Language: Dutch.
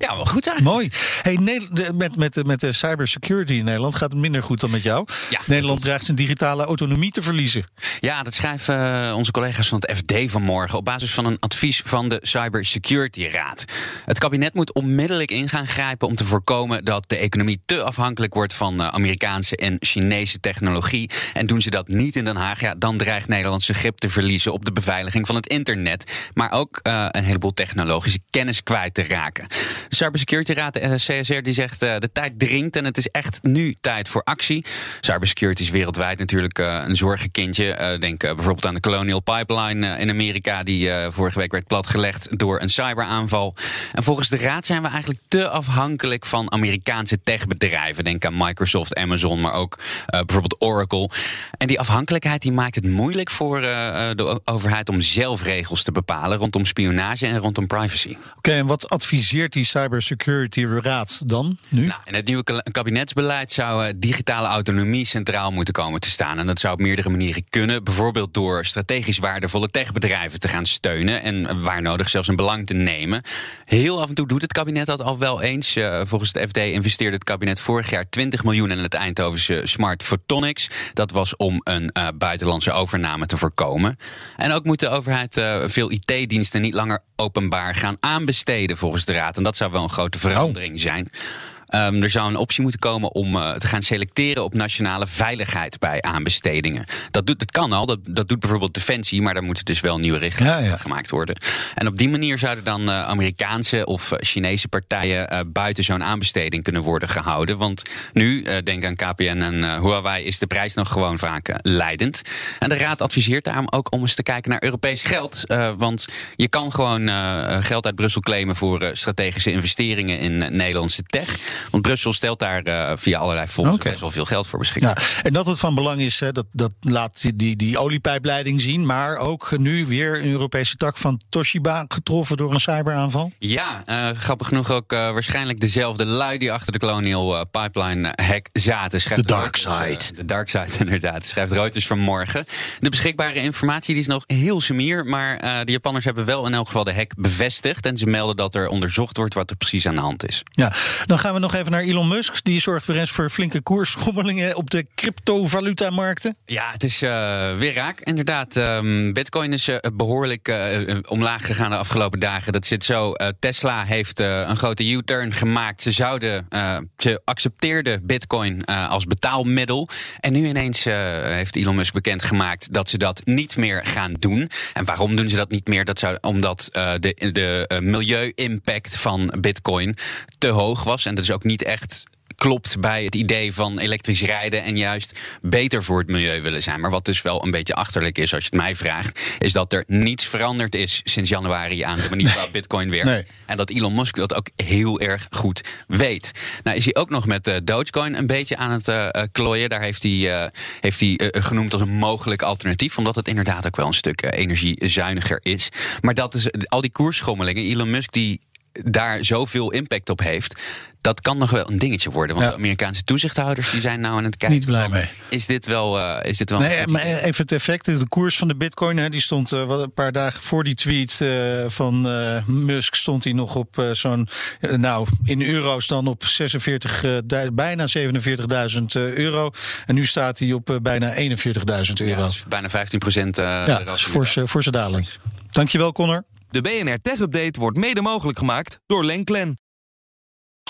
Ja, wel goed eigenlijk. Mooi. Hey, met, met, de- met de cybersecurity in Nederland gaat het minder goed dan met jou. Ja, Nederland dreigt zijn digitale autonomie te verliezen. Ja, dat schrijven eh, onze collega's van het FD vanmorgen op basis van een advies van de Cybersecurity Raad. Het kabinet moet onmiddellijk in gaan grijpen om te voorkomen dat de economie te afhankelijk wordt van eh, Amerikaanse en Chinese technologie. En doen ze dat niet in Den Haag, ja, dan dreigt Nederland zijn grip te verliezen op de beveiliging van het internet. Maar ook eh, een heleboel technologische kennis kwijt te raken. Cybersecurity Raad, de CSR, die zegt eh, de tijd dringt en het is echt nu tijd voor actie. Cybersecurity is wereldwijd natuurlijk eh, een zorgenkindje. Eh, denk bijvoorbeeld aan de Colonial Pipeline in Amerika, die vorige week werd platgelegd door een cyberaanval. En volgens de Raad zijn we eigenlijk te afhankelijk van Amerikaanse techbedrijven. Denk aan Microsoft, Amazon, maar ook bijvoorbeeld Oracle. En die afhankelijkheid die maakt het moeilijk voor de overheid om zelf regels te bepalen rondom spionage en rondom privacy. Oké, en wat adviseert die cybersecurity raad dan nu? Nou, in het nieuwe ka- kabinetsbeleid zou eh, digitale autonomie centraal moeten komen te staan. En dat zou op meerdere manieren kunnen. Bijvoorbeeld door strategisch waardevolle techbedrijven te gaan steunen. En waar nodig zelfs een belang te nemen. Heel af en toe doet het kabinet dat al wel eens. Eh, volgens het FD investeerde het kabinet vorig jaar 20 miljoen in het Eindhovense Smart Photonics. Dat was om een eh, buitenlandse overname te voorkomen. En ook moet de overheid veel IT-diensten niet langer openbaar gaan aanbesteden volgens de Raad. En dat zou wel een grote verandering zijn. Ehm, er zou een optie moeten komen om eh, te gaan selecteren op nationale veiligheid bij aanbestedingen. Dat, doet, dat kan al, dat, dat doet bijvoorbeeld Defensie, maar daar moeten dus wel nieuwe richtlijnen Ja, ja. gemaakt worden. En op die manier zouden dan eh, Amerikaanse of eh, Chinese partijen buiten zo'n aanbesteding kunnen worden gehouden. Want nu, denk aan KPN en Huawei, is de prijs nog gewoon vaak leidend. En de Raad adviseert daarom ook om eens te kijken naar Europees geld. want je kan gewoon geld uit Brussel claimen voor strategische investeringen in Nederlandse tech. Want Brussel stelt daar eh, via allerlei fondsen best wel veel geld voor beschikbaar. Ja, en dat het van belang is, hè, dat, dat laat die- die, die oliepijpleiding zien. Maar ook nu weer een Europese tak van Toshiba getroffen door een cyberaanval. Ja, eh, grappig genoeg ook eh, waarschijnlijk dezelfde lui die achter de Colonial Pipeline hack zaten. De dark side. de dark side, inderdaad. Schrijft Reuters vanmorgen. De beschikbare informatie die is nog heel sumier. Maar de Japanners hebben wel in elk geval de hack bevestigd. En ze melden dat er onderzocht wordt wat er precies aan de hand is. Ja, dan gaan we nog even naar Elon Musk. Die zorgt weer eens voor flinke koersschommelingen op de cryptovaluta-markten. Ja, het is eh, weer raak. Inderdaad, ehm, Bitcoin is eh, behoorlijk eh, omlaag gegaan de afgelopen dagen. Dat zit zo. Tesla heeft een grote U-turn gemaakt. Ze zouden, ze accepteerden Bitcoin als betaalmiddel. En nu ineens heeft Elon Musk bekendgemaakt dat ze dat niet meer gaan doen. En waarom doen ze dat niet meer? Dat zou omdat de, de milieu-impact van Bitcoin te hoog was. En dat is ook niet echt klopt bij het idee van elektrisch rijden en juist beter voor het milieu willen zijn. Maar wat dus wel een beetje achterlijk is, als je het mij vraagt, is dat er niets veranderd is sinds januari aan de manier waarop Bitcoin werkt. Nee. En dat Elon Musk dat ook heel erg goed weet. Nou is hij ook nog met eh, Dogecoin een beetje aan het eh, eh, klooien. Daar heeft hij, eh, heeft hij genoemd als een mogelijk alternatief, omdat het inderdaad ook wel een stuk energiezuiniger is. Maar dat is al die koersschommelingen. Elon Musk die daar zoveel impact op heeft. Dat kan nog wel een dingetje worden. Want Ja. de Amerikaanse toezichthouders die zijn nou aan het kijken. Niet blij van, mee. Is dit wel, eh, is dit wel Nee, maar even het effect. De koers van de bitcoin, hè, die stond eh, wat een paar dagen voor die tweet eh, van eh, Musk... stond hij nog op eh, zo'n, nou, in euro's dan op 46, eh, du- bijna 47.000 eh, euro. En nu staat hij op bijna 41.000 Ja, euro. dat is bijna 15 procent. eh Ja, forse, forse daling. Dankjewel, Connor. De BNR Tech Update wordt mede mogelijk gemaakt door Lenklen.